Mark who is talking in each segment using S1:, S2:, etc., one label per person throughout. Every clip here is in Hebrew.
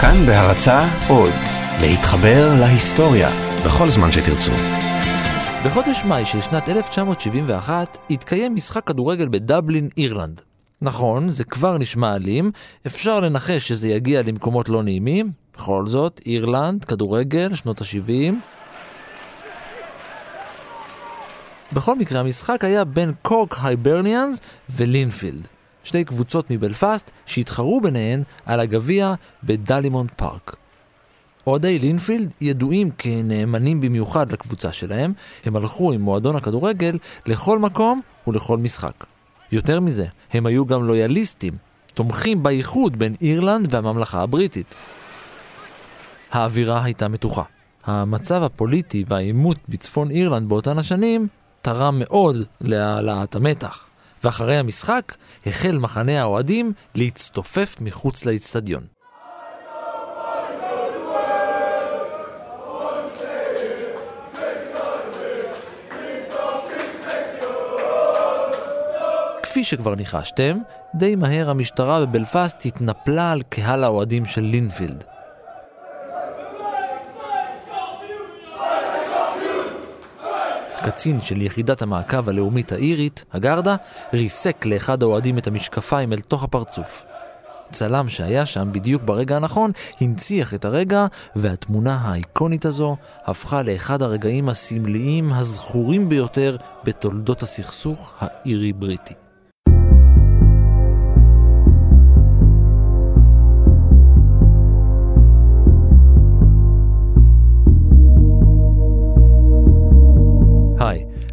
S1: כאן בהרצה עוד, להתחבר להיסטוריה בכל זמן שתרצו.
S2: בחודש מאי של שנת 1971 התקיים משחק כדורגל בדבלין, אירלנד. נכון, זה כבר נשמע אלים, אפשר לנחש שזה יגיע למקומות לא נעימים, בכל זאת, אירלנד, כדורגל, שנות ה-70. בכל מקרה, המשחק היה בין קורק הייברניאנס ולינפילד, שתי קבוצות מבלפאסט שהתחרו ביניהן על הגביע בדלימאונט פארק. אוהדי לינפילד ידועים כנאמנים במיוחד לקבוצה שלהם, הם הלכו עם מועדון הכדורגל לכל מקום ולכל משחק. יותר מזה, הם היו גם לויאליסטים, תומכים באיחוד בין אירלנד והממלכה הבריטית. האווירה הייתה מתוחה. המצב הפוליטי והעימות בצפון אירלנד באותן השנים תרם מאוד להעלאת המתח, ואחרי המשחק החל מחנה האוהדים להצטופף מחוץ לאצטדיון. כפי שכבר ניחשתם, די מהר המשטרה בבלפאסט התנפלה על קהל האוהדים של לינפילד. קצין של יחידת המעקב הלאומית האירית, הגרדה, ריסק לאחד האוהדים את המשקפיים אל תוך הפרצוף. צלם שהיה שם בדיוק ברגע הנכון, הנציח את הרגע, והתמונה האיקונית הזו הפכה לאחד הרגעים הסמליים הזכורים ביותר בתולדות הסכסוך האירי-בריטי.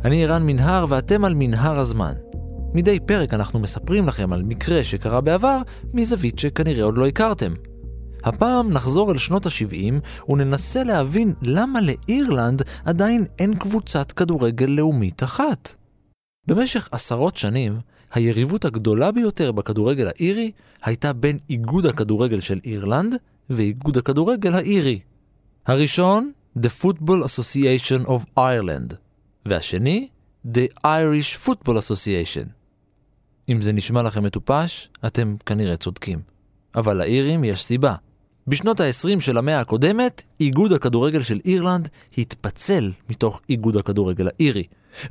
S2: אני ערן מנהר ואתם על מנהר הזמן. מדי פרק אנחנו מספרים לכם על מקרה שקרה בעבר מזווית שכנראה עוד לא הכרתם. הפעם נחזור אל שנות ה-70 וננסה להבין למה לאירלנד עדיין אין קבוצת כדורגל לאומית אחת. במשך עשרות שנים, היריבות הגדולה ביותר בכדורגל האירי הייתה בין איגוד הכדורגל של אירלנד ואיגוד הכדורגל האירי. הראשון, The Football Association of Ireland, והשני, The Irish Football Association. אם זה נשמע לכם מטופש, אתם כנראה צודקים. אבל לאירים יש סיבה. בשנות ה-20 של המאה הקודמת, איגוד הכדורגל של אירלנד התפצל מתוך איגוד הכדורגל האירי,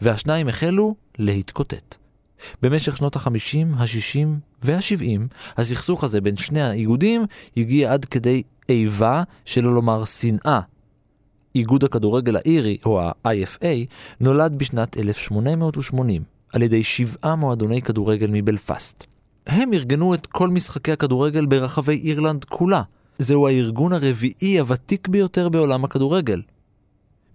S2: והשניים החלו להתקוטט. במשך שנות ה-50, ה-60 וה-70, הסכסוך הזה בין שני האיגודים הגיע עד כדי איבה, שלא לומר שנאה. איגוד הכדורגל האירי, או ה-IFA, נולד בשנת 1880 על ידי שבעה מועדוני כדורגל מבלפאסט. הם ארגנו את כל משחקי הכדורגל ברחבי אירלנד כולה. זהו הארגון הרביעי הוותיק ביותר בעולם הכדורגל.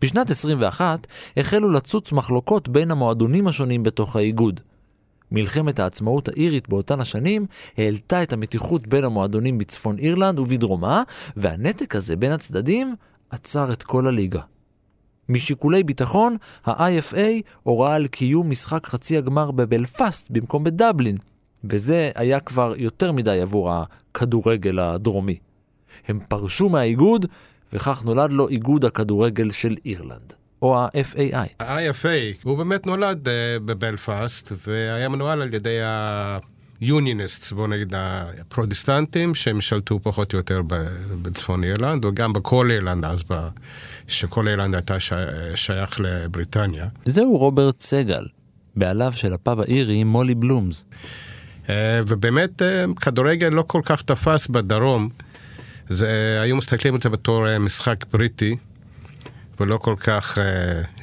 S2: בשנת 21 החלו לצוץ מחלוקות בין המועדונים השונים בתוך האיגוד. מלחמת העצמאות האירית באותן השנים העלתה את המתיחות בין המועדונים בצפון אירלנד ובדרומה, והנתק הזה בין הצדדים עצר את כל הליגה. משיקולי ביטחון, ה-IFA הורה על קיום משחק חצי הגמר בבלפאסט במקום בדבלין, וזה היה כבר יותר מדי עבור הכדורגל הדרומי. הם פרשו מהאיגוד, וכך נולד לו איגוד הכדורגל של אירלנד, או ה-FAI.
S3: ה-IFA, הוא באמת נולד אה, בבלפאסט, והיה מנוהל על ידי ה... unionists, בואו נגיד הפרוטסטנטים, שהם שלטו פחות או יותר בצפון אירלנד, וגם בכל אירלנד אז, שכל אירלנד הייתה שייך לבריטניה.
S2: זהו רוברט סגל, בעליו של הפאב האירי מולי בלומס.
S3: אה, ובאמת אה, כדורגל לא כל כך תפס בדרום. זה, היו מסתכלים על זה בתור אה, משחק בריטי, ולא כל כך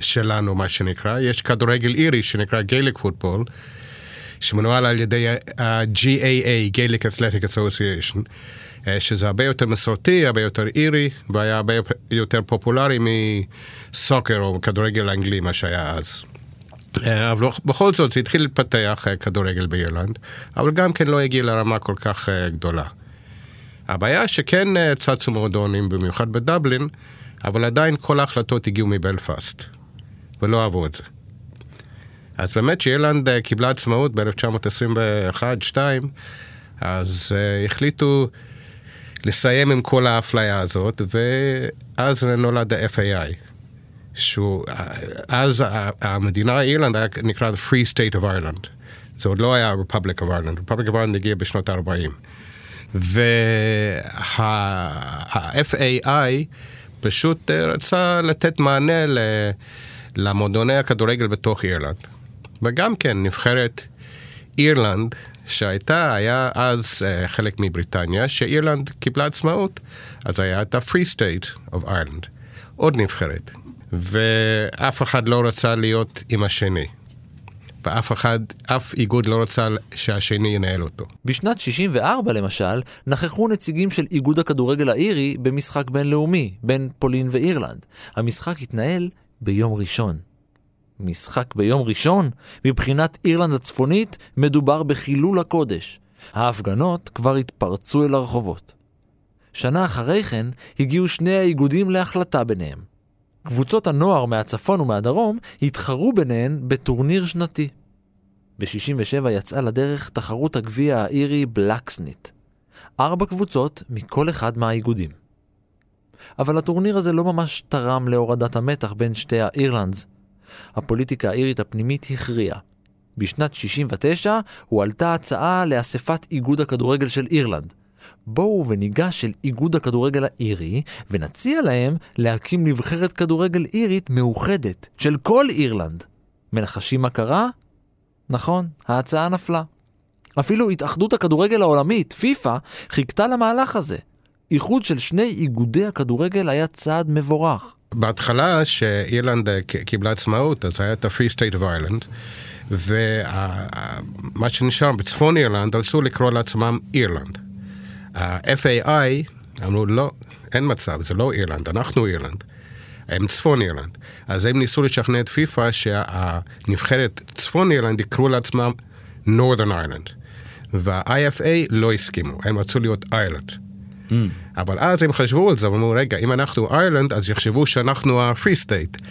S3: שלנו, מה שנקרא. יש כדורגל אירי שנקרא גייליק פוטבול. שמנוהל על ידי ה-GAA, Gaelic Athletic Association, אה, שזה הרבה יותר מסורתי, הרבה יותר אירי, והיה הרבה יותר פופולרי מסוקר או כדורגל אנגלי, מה שהיה אז. אה, אבל בכל זאת זה התחיל להתפתח אה, כדורגל באירלנד, אבל גם כן לא הגיע לרמה כל כך גדולה. הבעיה שכן צצו מועדונים, במיוחד בדבלין, אבל עדיין כל ההחלטות הגיעו מבלפאסט, ולא אהבו את זה. אז באמת שאירלנד אה, קיבלה עצמאות ב-1921-2, אז uh, החליטו לסיים עם כל האפליה הזאת, ואז נולד ה-FAI. שהוא, אה, אז המדינה אירלנד היה נקרא The Free State of Ireland. זה עוד לא היה Republic of Ireland, Republic of Ireland הגיע בשנות ה-40. ה-FAI פשוט רצה לתת מענה למועדוני הכדורגל בתוך אירלנד. וגם כן, נבחרת אירלנד, שהייתה, היה אז uh, חלק מבריטניה, שאירלנד קיבלה עצמאות, אז היה את ה-Free State of Ireland, עוד נבחרת. ואף אחד לא רצה להיות עם השני. ואף אחד, אף איגוד לא רצה שהשני ינהל אותו.
S2: בשנת 64 למשל, נכחו נציגים של איגוד הכדורגל האירי במשחק בינלאומי בין פולין ואירלנד. המשחק התנהל ביום ראשון. משחק ביום ראשון? מבחינת אירלנד הצפונית, מדובר בחילול הקודש. ההפגנות כבר התפרצו אל הרחובות. שנה אחרי כן, הגיעו שני האיגודים להחלטה ביניהם. קבוצות הנוער מהצפון ומהדרום התחרו ביניהן בטורניר שנתי. ב-67 יצאה לדרך תחרות הגביע האירי בלקסניט. ארבע קבוצות מכל אחד מהאיגודים. אבל הטורניר הזה לא ממש תרם להורדת המתח בין שתי האירלנדס. הפוליטיקה האירית הפנימית הכריעה. בשנת 69 הועלתה הצעה לאספת איגוד הכדורגל של אירלנד. בואו וניגש אל איגוד הכדורגל האירי ונציע להם להקים נבחרת כדורגל אירית מאוחדת של כל אירלנד. מנחשים מה קרה? נכון, ההצעה נפלה. אפילו התאחדות הכדורגל העולמית, פיפ"א, חיכתה למהלך הזה. איחוד של שני איגודי הכדורגל היה צעד מבורך.
S3: בהתחלה, שאירלנד קיבלה עצמאות, אז היה את ה-Free State of Ireland, ומה שנשאר בצפון אירלנד, רצו לקרוא לעצמם אירלנד. ה-FAI אמרו, לא, אין מצב, זה לא אירלנד, אנחנו אירלנד. הם צפון אירלנד. אז הם ניסו לשכנע את פיפ"א שהנבחרת צפון אירלנד יקראו לעצמם Northern Ireland. וה-IFA לא הסכימו, הם רצו להיות איילנד. Mm. אבל אז הם חשבו על זה, ואמרו, רגע, אם אנחנו איילנד, אז יחשבו שאנחנו ה-free state.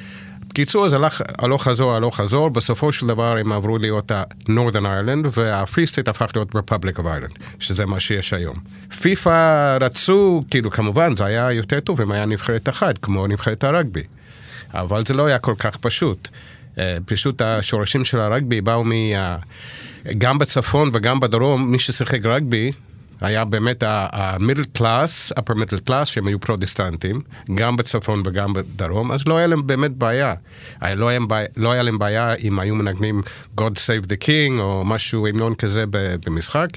S3: בקיצור, זה הלך הלוך חזור, הלוך חזור, בסופו של דבר הם עברו להיות ה-Northern Ireland, וה-Free State הפך להיות Republic of Ireland, שזה מה שיש היום. פיפ"א רצו, כאילו, כמובן, זה היה יותר טוב אם היה נבחרת אחת, כמו נבחרת הרגבי. אבל זה לא היה כל כך פשוט. אה, פשוט השורשים של הרגבי באו מ... גם בצפון וגם בדרום, מי ששיחק רגבי, היה באמת ה middle class, upper middle class, שהם היו פרוטסטנטים, גם בצפון וגם בדרום, אז לא היה להם באמת בעיה. לא היה, לא היה להם בעיה אם היו מנגנים God Save the King או משהו, המנון כזה במשחק,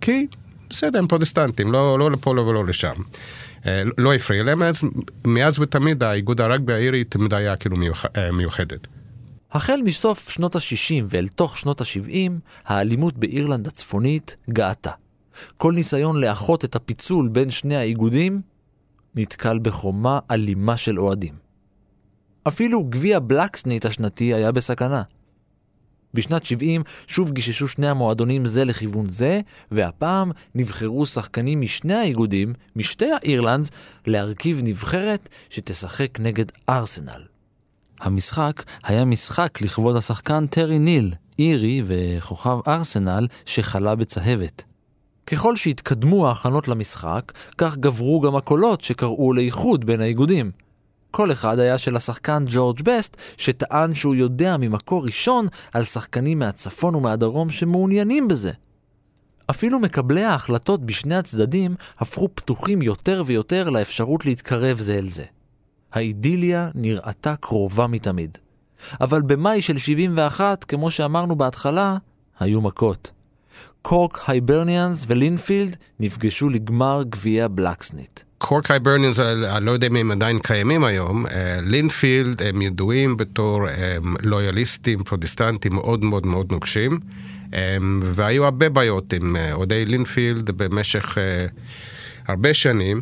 S3: כי בסדר, הם פרוטסטנטים, לא, לא לפה לא ולא לשם. אה, לא הפריע להם, אז מאז ותמיד האיגוד הרגבי האירי תמיד היה כאילו מיוח, אה, מיוחדת.
S2: החל מסוף שנות ה-60 ואל תוך שנות ה-70, האלימות באירלנד הצפונית גאתה. כל ניסיון לאחות את הפיצול בין שני האיגודים נתקל בחומה אלימה של אוהדים. אפילו גביע בלקסניט השנתי היה בסכנה. בשנת 70 שוב גיששו שני המועדונים זה לכיוון זה, והפעם נבחרו שחקנים משני האיגודים, משתי האירלנדס, להרכיב נבחרת שתשחק נגד ארסנל. המשחק היה משחק לכבוד השחקן טרי ניל, אירי וכוכב ארסנל שחלה בצהבת. ככל שהתקדמו ההכנות למשחק, כך גברו גם הקולות שקראו לאיחוד בין האיגודים. כל אחד היה של השחקן ג'ורג' בסט, שטען שהוא יודע ממקור ראשון על שחקנים מהצפון ומהדרום שמעוניינים בזה. אפילו מקבלי ההחלטות בשני הצדדים הפכו פתוחים יותר ויותר לאפשרות להתקרב זה אל זה. האידיליה נראתה קרובה מתמיד. אבל במאי של 71, כמו שאמרנו בהתחלה, היו מכות. קורק הייברניאנס ולינפילד נפגשו לגמר גביע בלקסניט.
S3: קורק הייברניאנס, אני לא יודע אם הם עדיין קיימים היום, לינפילד הם ידועים בתור הם לויאליסטים, פרוטסטנטים מאוד מאוד מאוד נוקשים, והיו הרבה בעיות עם אה, אוהדי לינפילד במשך אה, הרבה שנים.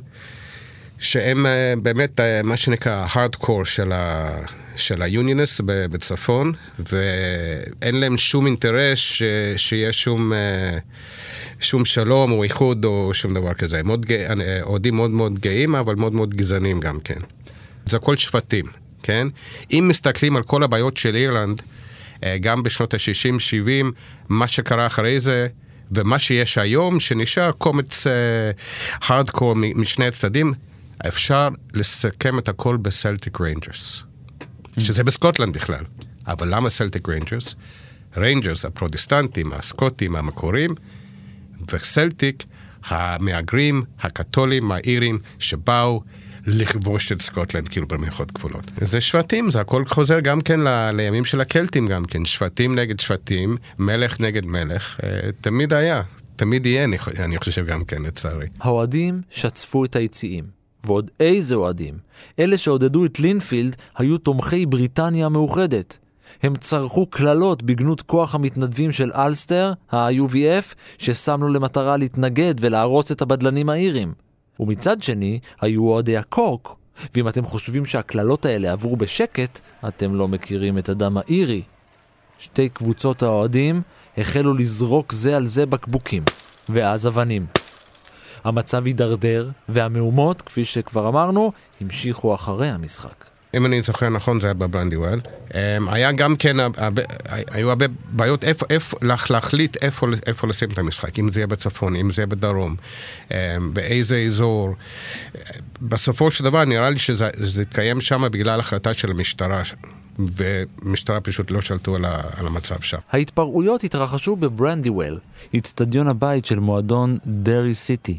S3: שהם אה, באמת מה שנקרא הארדקור של, ה, של היוניוניסט בצפון, ואין להם שום אינטרס ש, שיהיה שום, אה, שום שלום או איחוד או שום דבר כזה. הם אה, אוהדים מאוד מאוד גאים, אבל מאוד מאוד גזענים גם כן. זה הכל שבטים, כן? אם מסתכלים על כל הבעיות של אירלנד, אה, גם בשנות ה-60-70, מה שקרה אחרי זה, ומה שיש היום, שנשאר קומץ הארדקור משני הצדדים, אפשר לסכם את הכל בסלטיק ריינג'רס. שזה בסקוטלנד בכלל. אבל למה סלטיק ריינג'רס? ריינג'רס, הפרוטסטנטים, הסקוטים, המקורים, וסלטיק המהגרים, הקתולים, האירים, שבאו לכבוש את סקוטלנד, כאילו במירכאות כפולות. זה שבטים, זה הכל חוזר גם כן ל, לימים של הקלטים גם כן, שבטים נגד שבטים, מלך נגד מלך, אה, תמיד היה, תמיד יהיה, אני, אני חושב גם כן, לצערי.
S2: האוהדים שצפו את היציאים. ועוד איזה אוהדים. אלה שעודדו את לינפילד היו תומכי בריטניה המאוחדת. הם צרחו קללות בגנות כוח המתנדבים של אלסטר, ה-UVF, ששם לו למטרה להתנגד ולהרוס את הבדלנים האירים. ומצד שני, היו אוהדי הקורק, ואם אתם חושבים שהקללות האלה עברו בשקט, אתם לא מכירים את הדם האירי. שתי קבוצות האוהדים החלו לזרוק זה על זה בקבוקים, ואז אבנים. המצב הידרדר, והמהומות, כפי שכבר אמרנו, המשיכו אחרי המשחק.
S3: אם אני זוכר נכון, זה היה בברנדיוול. אמ, היה גם כן, היו הרבה בעיות איפה, איפה, להחליט איפה, איפה לשים את המשחק, אם זה יהיה בצפון, אם זה יהיה בדרום, אמ, באיזה אזור. בסופו של דבר נראה לי שזה התקיים שם בגלל החלטה של המשטרה, ומשטרה פשוט לא שלטו על, על המצב שם.
S2: ההתפרעויות התרחשו בברנדיוול, אצטדיון הבית של מועדון דרי סיטי.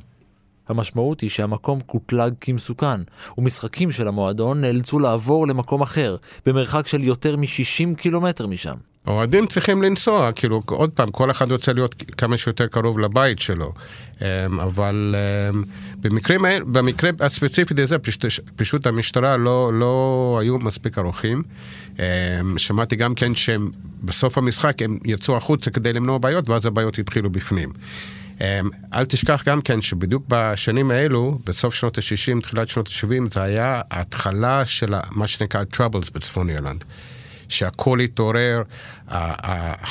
S2: המשמעות היא שהמקום קוטלג כמסוכן, ומשחקים של המועדון נאלצו לעבור למקום אחר, במרחק של יותר מ-60 קילומטר משם.
S3: אוהדים צריכים לנסוע, כאילו, עוד פעם, כל אחד רוצה להיות כמה שיותר קרוב לבית שלו. אמ, אבל אמ, במקרים, במקרה הספציפי הזה, פשוט, פשוט המשטרה לא, לא היו מספיק ערוכים. אמ, שמעתי גם כן שהם בסוף המשחק הם יצאו החוצה כדי למנוע בעיות, ואז הבעיות התחילו בפנים. אמ, אל תשכח גם כן שבדיוק בשנים האלו, בסוף שנות ה-60, תחילת שנות ה-70, זה היה ההתחלה של מה שנקרא Troubles בצפון אירלנד. שהכל התעורר,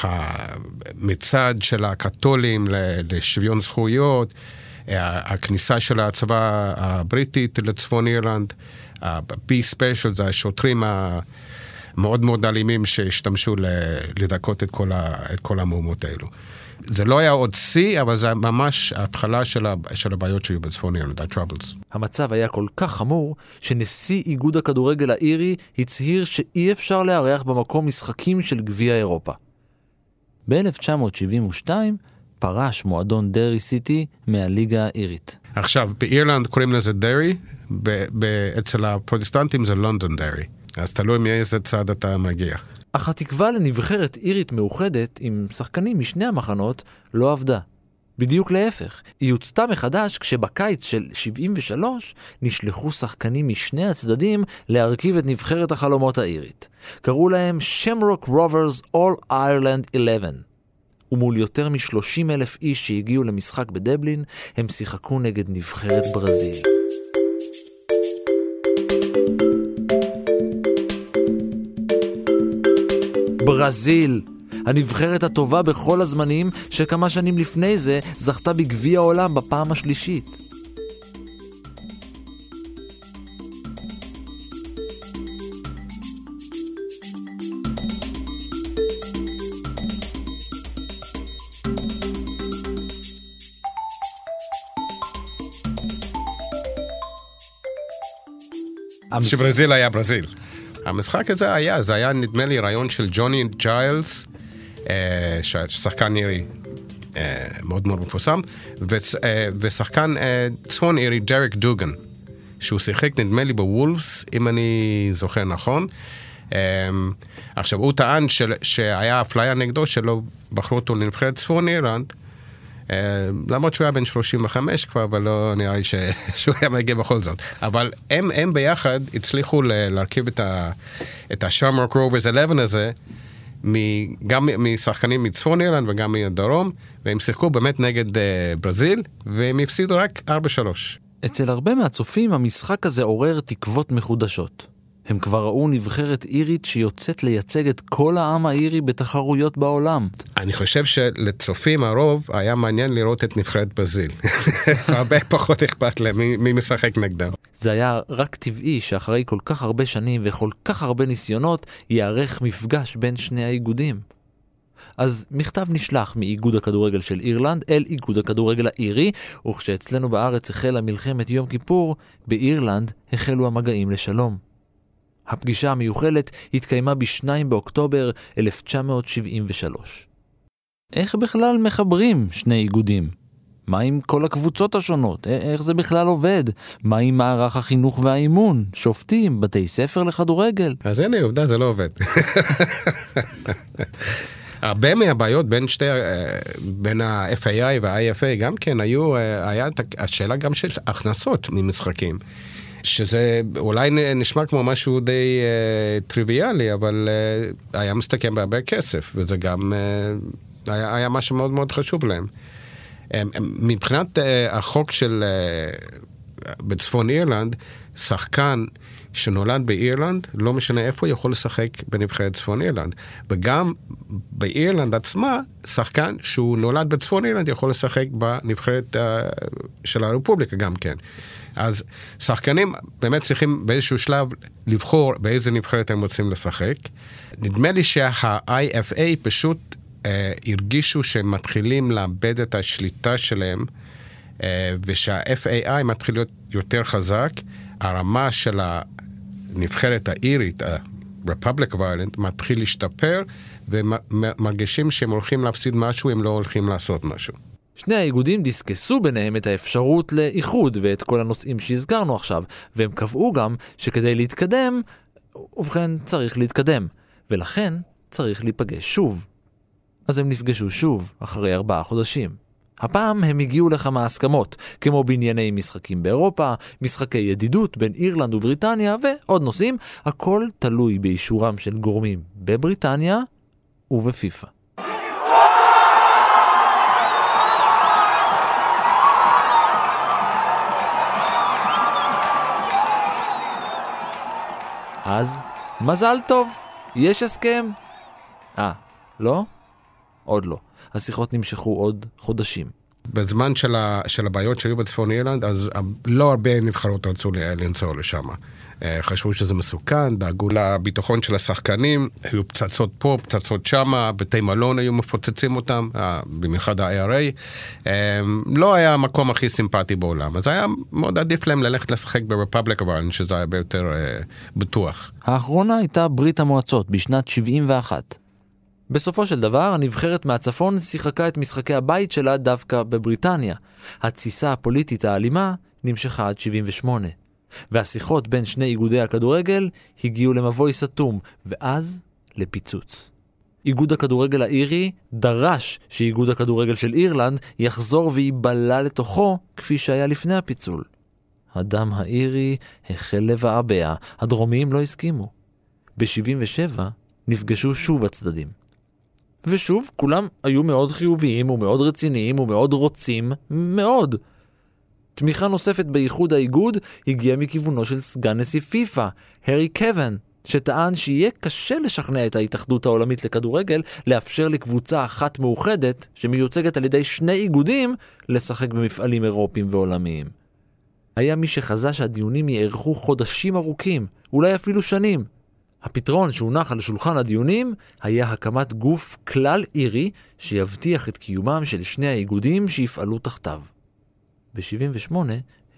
S3: המצד של הקתולים לשוויון זכויות, הכניסה של הצבא הבריטית לצפון אירלנד, ה-B Special, זה השוטרים המאוד מאוד אלימים שהשתמשו לדכות את כל המהומות האלו. זה לא היה עוד שיא, אבל זה ממש ההתחלה של, ה, של הבעיות שהיו בצפון אירלנד, ה-Troubles.
S2: המצב היה כל כך חמור, שנשיא איגוד הכדורגל האירי הצהיר שאי אפשר לארח במקום משחקים של גביע אירופה. ב-1972 פרש מועדון דרי סיטי מהליגה האירית.
S3: עכשיו, באירלנד קוראים לזה דרי, אצל הפרוטסטנטים זה לונדון דרי. אז תלוי מאיזה צד אתה מגיע.
S2: אך התקווה לנבחרת אירית מאוחדת עם שחקנים משני המחנות לא עבדה. בדיוק להפך, היא הוצתה מחדש כשבקיץ של 73 נשלחו שחקנים משני הצדדים להרכיב את נבחרת החלומות האירית. קראו להם שמרוק רוברס All Ireland 11. ומול יותר מ-30 אלף איש שהגיעו למשחק בדבלין, הם שיחקו נגד נבחרת ברזיל. ברזיל, הנבחרת הטובה בכל הזמנים, שכמה שנים לפני זה זכתה בגביע העולם בפעם השלישית.
S3: שברזיל היה ברזיל. המשחק הזה היה, זה היה נדמה לי רעיון של ג'וני ג'יילס, אה, שחקן אירי אה, מאוד מאוד מפורסם, אה, ושחקן צפון אירי דרק דוגן, שהוא שיחק נדמה לי בוולפס, אם אני זוכר נכון. עכשיו, הוא טען שהיה אפליה נגדו, שלא בחרו אותו לנבחרת צפון אירלנד. אה, למרות שהוא היה בן 35 כבר, אבל לא נראה לי ש... שהוא היה מגיע בכל זאת. אבל הם, הם ביחד הצליחו להרכיב את, ה... את השאמרוק רוברס 11 הזה, גם משחקנים מצפון אירלנד וגם מהדרום, והם שיחקו באמת נגד uh, ברזיל, והם הפסידו רק 4-3.
S2: אצל הרבה מהצופים המשחק הזה עורר תקוות מחודשות. הם כבר ראו נבחרת אירית שיוצאת לייצג את כל העם האירי בתחרויות בעולם.
S3: אני חושב שלצופים הרוב היה מעניין לראות את נבחרת ברזיל. הרבה פחות אכפת להם מי משחק נגדם.
S2: זה היה רק טבעי שאחרי כל כך הרבה שנים וכל כך הרבה ניסיונות ייערך מפגש בין שני האיגודים. אז מכתב נשלח מאיגוד הכדורגל של אירלנד אל איגוד הכדורגל האירי, וכשאצלנו בארץ החלה מלחמת יום כיפור, באירלנד החלו המגעים לשלום. הפגישה המיוחלת התקיימה ב-2 באוקטובר 1973. איך בכלל מחברים שני איגודים? מה עם כל הקבוצות השונות? איך זה בכלל עובד? מה עם מערך החינוך והאימון? שופטים, בתי ספר לכדורגל?
S3: אז הנה, עובדה, זה לא עובד. הרבה מהבעיות בין שתי, אה, בין ה-FAI וה-IFA גם כן היו, אה, היה השאלה גם של הכנסות ממשחקים. שזה אולי נשמע כמו משהו די uh, טריוויאלי, אבל uh, היה מסתכם בהרבה כסף, וזה גם uh, היה, היה משהו מאוד מאוד חשוב להם. Um, מבחינת uh, החוק של, uh, בצפון אירלנד, שחקן שנולד באירלנד, לא משנה איפה, יכול לשחק בנבחרת צפון אירלנד. וגם באירלנד עצמה, שחקן שהוא נולד בצפון אירלנד יכול לשחק בנבחרת uh, של הרפובליקה גם כן. אז שחקנים באמת צריכים באיזשהו שלב לבחור באיזה נבחרת הם רוצים לשחק. נדמה לי שה-IFA פשוט אה, הרגישו שהם מתחילים לאבד את השליטה שלהם, אה, ושה-FAI מתחיל להיות יותר חזק. הרמה של הנבחרת האירית, ה-Republic of Ireland, מתחיל להשתפר, ומרגישים שהם הולכים להפסיד משהו, הם לא הולכים לעשות משהו.
S2: שני האיגודים דיסקסו ביניהם את האפשרות לאיחוד ואת כל הנושאים שהזכרנו עכשיו, והם קבעו גם שכדי להתקדם, ובכן צריך להתקדם, ולכן צריך להיפגש שוב. אז הם נפגשו שוב, אחרי ארבעה חודשים. הפעם הם הגיעו לכמה הסכמות, כמו בענייני משחקים באירופה, משחקי ידידות בין אירלנד ובריטניה ועוד נושאים, הכל תלוי באישורם של גורמים בבריטניה ובפיפ"א. אז מזל טוב, יש הסכם. אה, לא? עוד לא. השיחות נמשכו עוד חודשים.
S3: בזמן של, ה, של הבעיות שהיו בצפון אירלנד, אז לא הרבה נבחרות רצו לנסוע לשם. אה, חשבו שזה מסוכן, דאגו לביטחון של השחקנים, היו פצצות פה, פצצות שם, בתי מלון היו מפוצצים אותם, אה, במיוחד ה-IRA. אה, לא היה המקום הכי סימפטי בעולם, אז היה מאוד עדיף להם ללכת לשחק ברפובליק of שזה היה הרבה יותר בטוח.
S2: האחרונה הייתה ברית המועצות בשנת 71. בסופו של דבר, הנבחרת מהצפון שיחקה את משחקי הבית שלה דווקא בבריטניה. התסיסה הפוליטית האלימה נמשכה עד 78. והשיחות בין שני איגודי הכדורגל הגיעו למבוי סתום, ואז לפיצוץ. איגוד הכדורגל האירי דרש שאיגוד הכדורגל של אירלנד יחזור וייבלע לתוכו כפי שהיה לפני הפיצול. הדם האירי החל לבעבע, הדרומיים לא הסכימו. ב-77 נפגשו שוב הצדדים. ושוב, כולם היו מאוד חיוביים ומאוד רציניים ומאוד רוצים מאוד. תמיכה נוספת באיחוד האיגוד הגיעה מכיוונו של סגן נשיא פיפ"א, הארי קוון, שטען שיהיה קשה לשכנע את ההתאחדות העולמית לכדורגל לאפשר לקבוצה אחת מאוחדת, שמיוצגת על ידי שני איגודים, לשחק במפעלים אירופיים ועולמיים. היה מי שחזה שהדיונים יארכו חודשים ארוכים, אולי אפילו שנים. הפתרון שהונח על שולחן הדיונים היה הקמת גוף כלל אירי שיבטיח את קיומם של שני האיגודים שיפעלו תחתיו. ב-78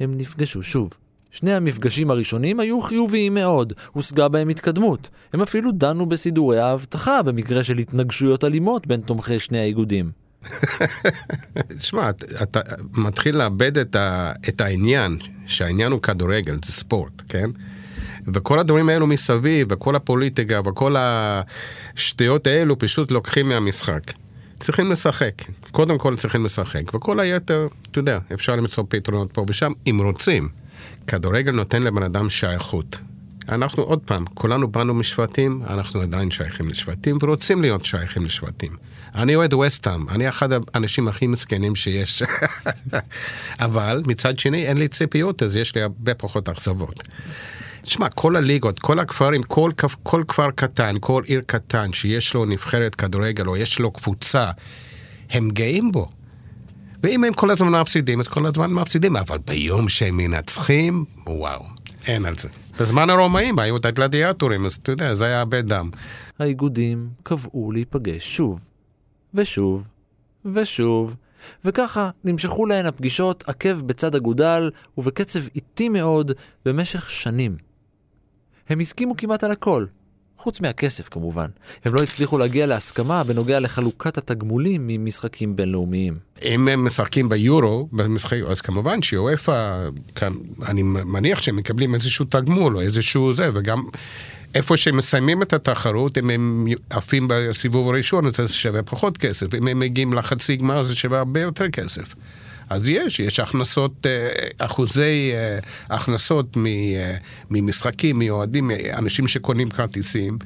S2: הם נפגשו שוב. שני המפגשים הראשונים היו חיוביים מאוד, הושגה בהם התקדמות. הם אפילו דנו בסידורי האבטחה במקרה של התנגשויות אלימות בין תומכי שני האיגודים.
S3: תשמע, אתה מתחיל לאבד את, ה, את העניין, שהעניין הוא כדורגל, זה ספורט, כן? וכל הדברים האלו מסביב, וכל הפוליטיקה, וכל השטויות האלו פשוט לוקחים מהמשחק. צריכים לשחק. קודם כל צריכים לשחק, וכל היתר, אתה יודע, אפשר למצוא פתרונות פה ושם, אם רוצים. כדורגל נותן לבן אדם שייכות. אנחנו עוד פעם, כולנו באנו משבטים, אנחנו עדיין שייכים לשבטים ורוצים להיות שייכים לשבטים. אני אוהד וסטאם, אני אחד האנשים הכי מסכנים שיש. אבל מצד שני אין לי ציפיות, אז יש לי הרבה פחות אכזבות. תשמע, כל הליגות, כל הכפרים, כל, כל כפר קטן, כל עיר קטן שיש לו נבחרת כדורגל או יש לו קבוצה, הם גאים בו. ואם הם כל הזמן מפסידים, אז כל הזמן מפסידים, אבל ביום שהם מנצחים, וואו, אין על זה. בזמן הרומאים היו את הגלדיאטורים, אז אתה יודע, זה היה הרבה דם.
S2: האיגודים קבעו להיפגש שוב, ושוב, ושוב, וככה נמשכו להן הפגישות עקב בצד אגודל ובקצב איטי מאוד במשך שנים. הם הסכימו כמעט על הכל, חוץ מהכסף כמובן. הם לא הצליחו להגיע להסכמה בנוגע לחלוקת התגמולים ממשחקים בינלאומיים.
S3: אם הם משחקים ביורו, במשחק, אז כמובן שיואפה, אני מניח שהם מקבלים איזשהו תגמול או איזשהו זה, וגם איפה שהם מסיימים את התחרות, אם הם עפים בסיבוב הראשון, זה שווה פחות כסף. אם הם מגיעים לחצי גמר, זה שווה הרבה יותר כסף. אז יש, יש הכנסות, אה, אחוזי אה, הכנסות אה, ממשחקים, מאוהדים, אנשים שקונים כרטיסים,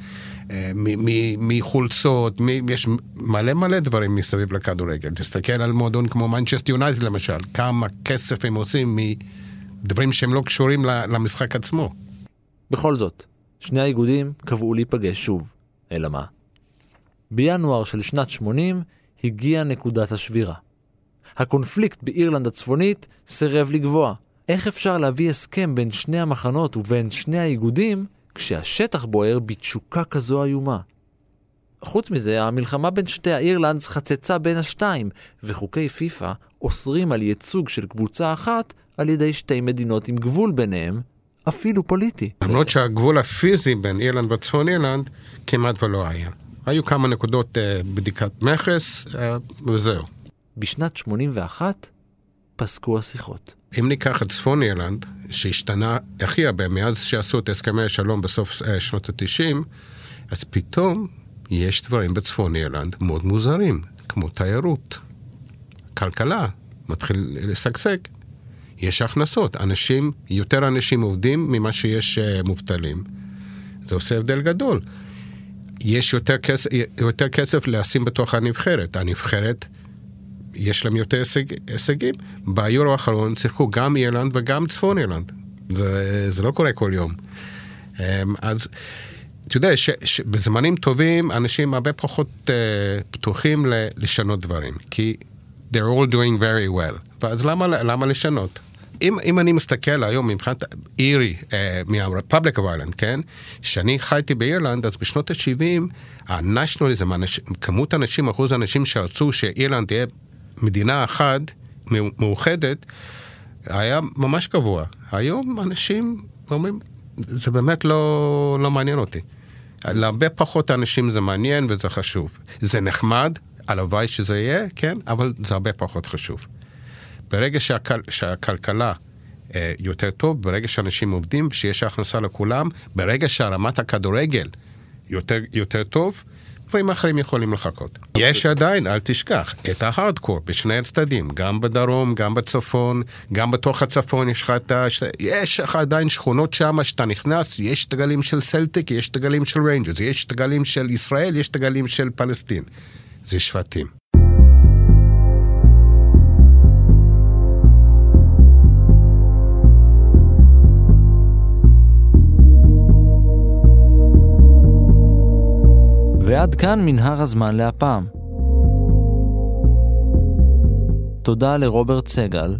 S3: מחולצות, יש מלא מלא דברים מסביב לכדורגל. תסתכל על מועדון כמו מנצ'סט יונייטד למשל, כמה כסף הם עושים מדברים שהם לא קשורים למשחק עצמו.
S2: בכל זאת, שני האיגודים קבעו להיפגש שוב. אלא מה? בינואר של שנת 80 הגיעה נקודת השבירה. הקונפליקט באירלנד הצפונית סירב לגבוה. איך אפשר להביא הסכם בין שני המחנות ובין שני האיגודים כשהשטח בוער בתשוקה כזו איומה? חוץ מזה, המלחמה בין שתי האירלנדס חצצה בין השתיים, וחוקי פיפ"א אוסרים על ייצוג של קבוצה אחת על ידי שתי מדינות עם גבול ביניהם, אפילו פוליטי.
S3: למרות שהגבול הפיזי בין אירלנד וצפון אירלנד כמעט ולא היה. היו כמה נקודות uh, בדיקת מכס, uh, וזהו.
S2: בשנת 81 פסקו השיחות.
S3: אם ניקח את צפון אירלנד, שהשתנה הכי הרבה מאז שעשו את הסכמי השלום בסוף uh, שנות ה-90, אז פתאום יש דברים בצפון אירלנד מאוד מוזרים, כמו תיירות, כלכלה, מתחיל לשגשג. יש הכנסות, אנשים, יותר אנשים עובדים ממה שיש uh, מובטלים. זה עושה הבדל גדול. יש יותר כסף, יותר כסף לשים בתוך הנבחרת. הנבחרת, יש להם יותר הישג, הישגים. ביורו האחרון שיחקו גם אירלנד וגם צפון אירלנד. זה, זה לא קורה כל יום. Um, אז אתה יודע, שבזמנים טובים אנשים הרבה פחות uh, פתוחים לשנות דברים, כי they're all doing very well. אז למה, למה לשנות? אם, אם אני מסתכל היום מבחינת אירי, אה, מה-Republic of Ireland, כן? כשאני חייתי באירלנד, אז בשנות ה-70, הנשיונליזם, כמות אנשים, אחוז האנשים שרצו שאירלנד תהיה מדינה אחת, מאוחדת, היה ממש גבוה. היום אנשים אומרים, זה באמת לא, לא מעניין אותי. להרבה פחות אנשים זה מעניין וזה חשוב. זה נחמד, הלוואי שזה יהיה, כן, אבל זה הרבה פחות חשוב. ברגע שהכל, שהכלכלה אה, יותר טוב, ברגע שאנשים עובדים, שיש הכנסה לכולם, ברגע שהרמת הכדורגל יותר, יותר טוב, דברים אחרים יכולים לחכות. יש עדיין, אל תשכח, את ההארדקור בשני הצדדים, גם בדרום, גם בצפון, גם בתוך הצפון יש לך את ה... יש לך עדיין שכונות שם שאתה נכנס, יש את הדגלים של סלטיק, יש את הדגלים של ריינג'רס, יש את הדגלים של ישראל, יש את הדגלים של פלסטין. זה שבטים.
S2: ועד כאן מנהרת הזמן להפעם. תודה לרוברט סגל,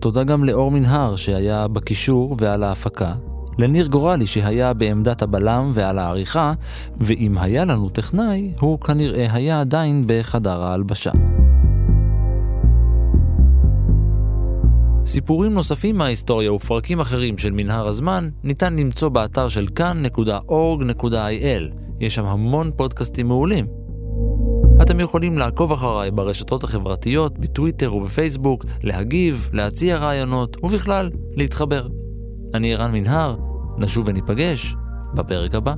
S2: תודה גם לאור מנהר שהיה בקישור ועל ההפקה, לניר גורלי שהיה בעמדת הבלם ועל העריכה, ואם היה לנו טכנאי, הוא כנראה היה עדיין בחדר ההלבשה. סיפורים נוספים מההיסטוריה ופרקים אחרים של מנהר הזמן ניתן למצוא באתר של כאן.org.il יש שם המון פודקאסטים מעולים. אתם יכולים לעקוב אחריי ברשתות החברתיות, בטוויטר ובפייסבוק, להגיב, להציע רעיונות, ובכלל, להתחבר. אני ערן מנהר, נשוב וניפגש בפרק הבא.